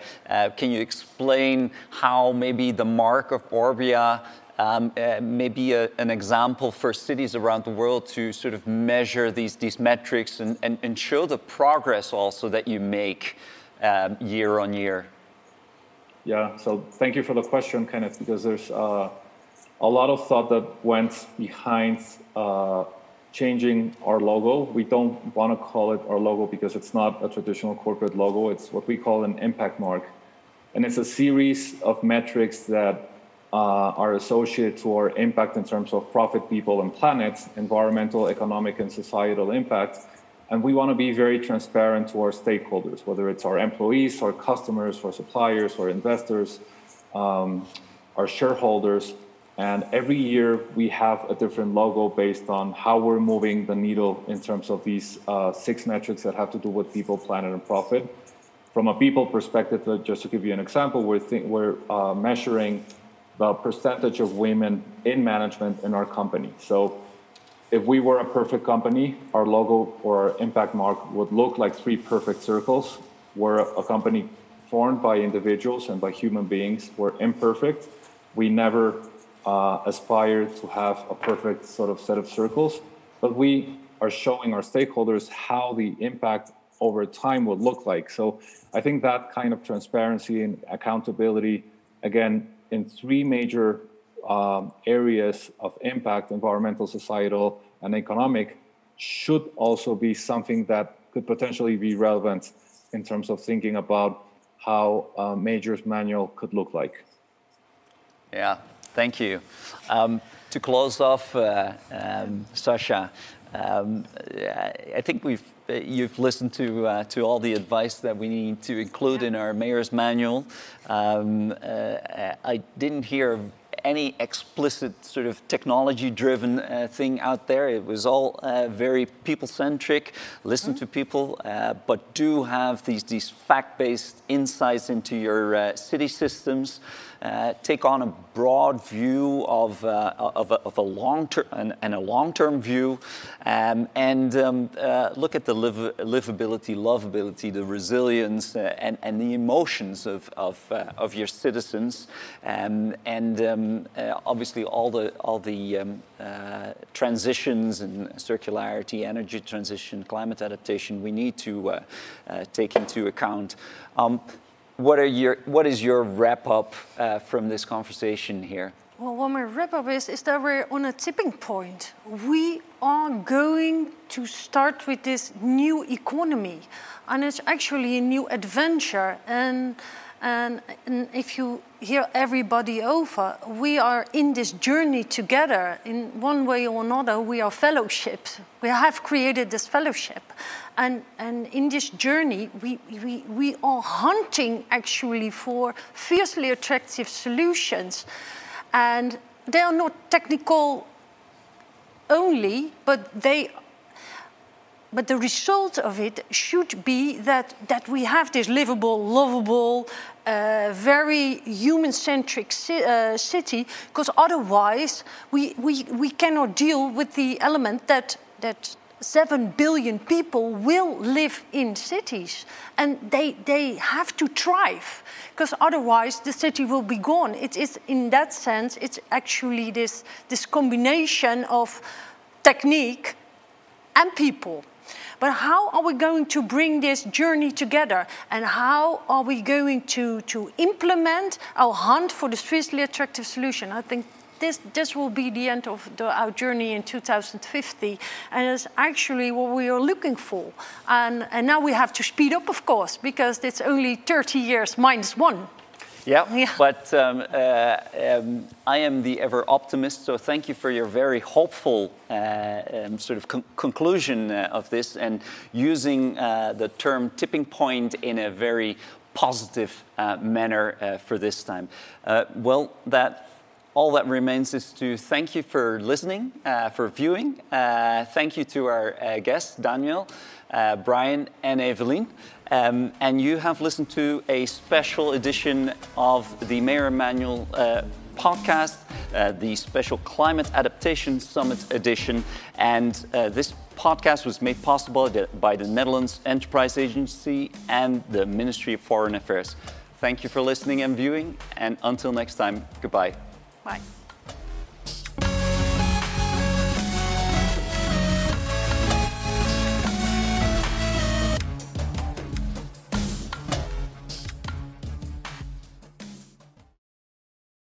can you explain how maybe the mark of Orbia um, uh, maybe a, an example for cities around the world to sort of measure these, these metrics and, and, and show the progress also that you make um, year on year? Yeah, so thank you for the question, Kenneth, because there's uh, a lot of thought that went behind uh, changing our logo. We don't want to call it our logo because it's not a traditional corporate logo, it's what we call an impact mark. And it's a series of metrics that are associated to our impact in terms of profit, people, and planet, environmental, economic, and societal impact. And we want to be very transparent to our stakeholders, whether it's our employees, our customers, our suppliers, our investors, um, our shareholders. And every year we have a different logo based on how we're moving the needle in terms of these uh, six metrics that have to do with people, planet, and profit. From a people perspective, uh, just to give you an example, we're, th- we're uh, measuring the percentage of women in management in our company. So if we were a perfect company, our logo or our impact mark would look like three perfect circles. We're a company formed by individuals and by human beings. We're imperfect. We never uh, aspire to have a perfect sort of set of circles, but we are showing our stakeholders how the impact over time would look like. So I think that kind of transparency and accountability, again, in three major um, areas of impact environmental, societal, and economic should also be something that could potentially be relevant in terms of thinking about how a majors manual could look like. Yeah, Thank you. Um, to close off, uh, um, Sascha, um, I think we've you've listened to uh, to all the advice that we need to include in our mayor's manual. Um, uh, I didn't hear any explicit sort of technology driven uh, thing out there. It was all uh, very people centric, listen mm-hmm. to people, uh, but do have these, these fact based insights into your uh, city systems. Uh, take on a broad view of, uh, of, a, of a long term and, and, a long term view, um, and um, uh, look at the liv- livability, lovability, the resilience, uh, and, and the emotions of, of, uh, of your citizens, um, and um, obviously all the all the um, transitions and circularity, energy transition, climate adaptation. We need to take into account. What, are your, what is your wrap up uh, from this conversation here? Well, what my wrap up is, is that we're on a tipping point. We are going to start with this new economy, and it's actually a new adventure. And and, and, if you hear everybody over, we are in this journey together. In one way or another, we are fellowships. We have created this fellowship. And, in this journey, we, we, we are hunting actually for fiercely attractive solutions. And they are not technical only, but they but the result of it should be that, that we have this livable, lovable, uh, very human centric ci- uh, city, because otherwise we, we, we cannot deal with the element that, that 7 billion people will live in cities and they, they have to thrive because otherwise the city will be gone. It is, in that sense, it's actually this, this combination of technique and people. But how are we going to bring this journey together? And how are we going to, to implement our hunt for the fiercely attractive solution? I think this, this will be the end of the, our journey in 2050. And it's actually what we are looking for. And, and now we have to speed up, of course, because it's only 30 years minus one. Yeah, yeah. but um, uh, um, I am the ever optimist, so thank you for your very hopeful uh, um, sort of con conclusion uh, of this and using uh, the term tipping point in a very positive uh, manner uh, for this time. well, that all that remains is to thank you for listening, for viewing. thank you to our guests, Daniel, Brian, and Eveline. Um, and you have listened to a special edition of the Mayor Manual uh, podcast, uh, the special Climate Adaptation Summit edition. And uh, this podcast was made possible by the Netherlands Enterprise Agency and the Ministry of Foreign Affairs. Thank you for listening and viewing, and until next time, goodbye. Bye.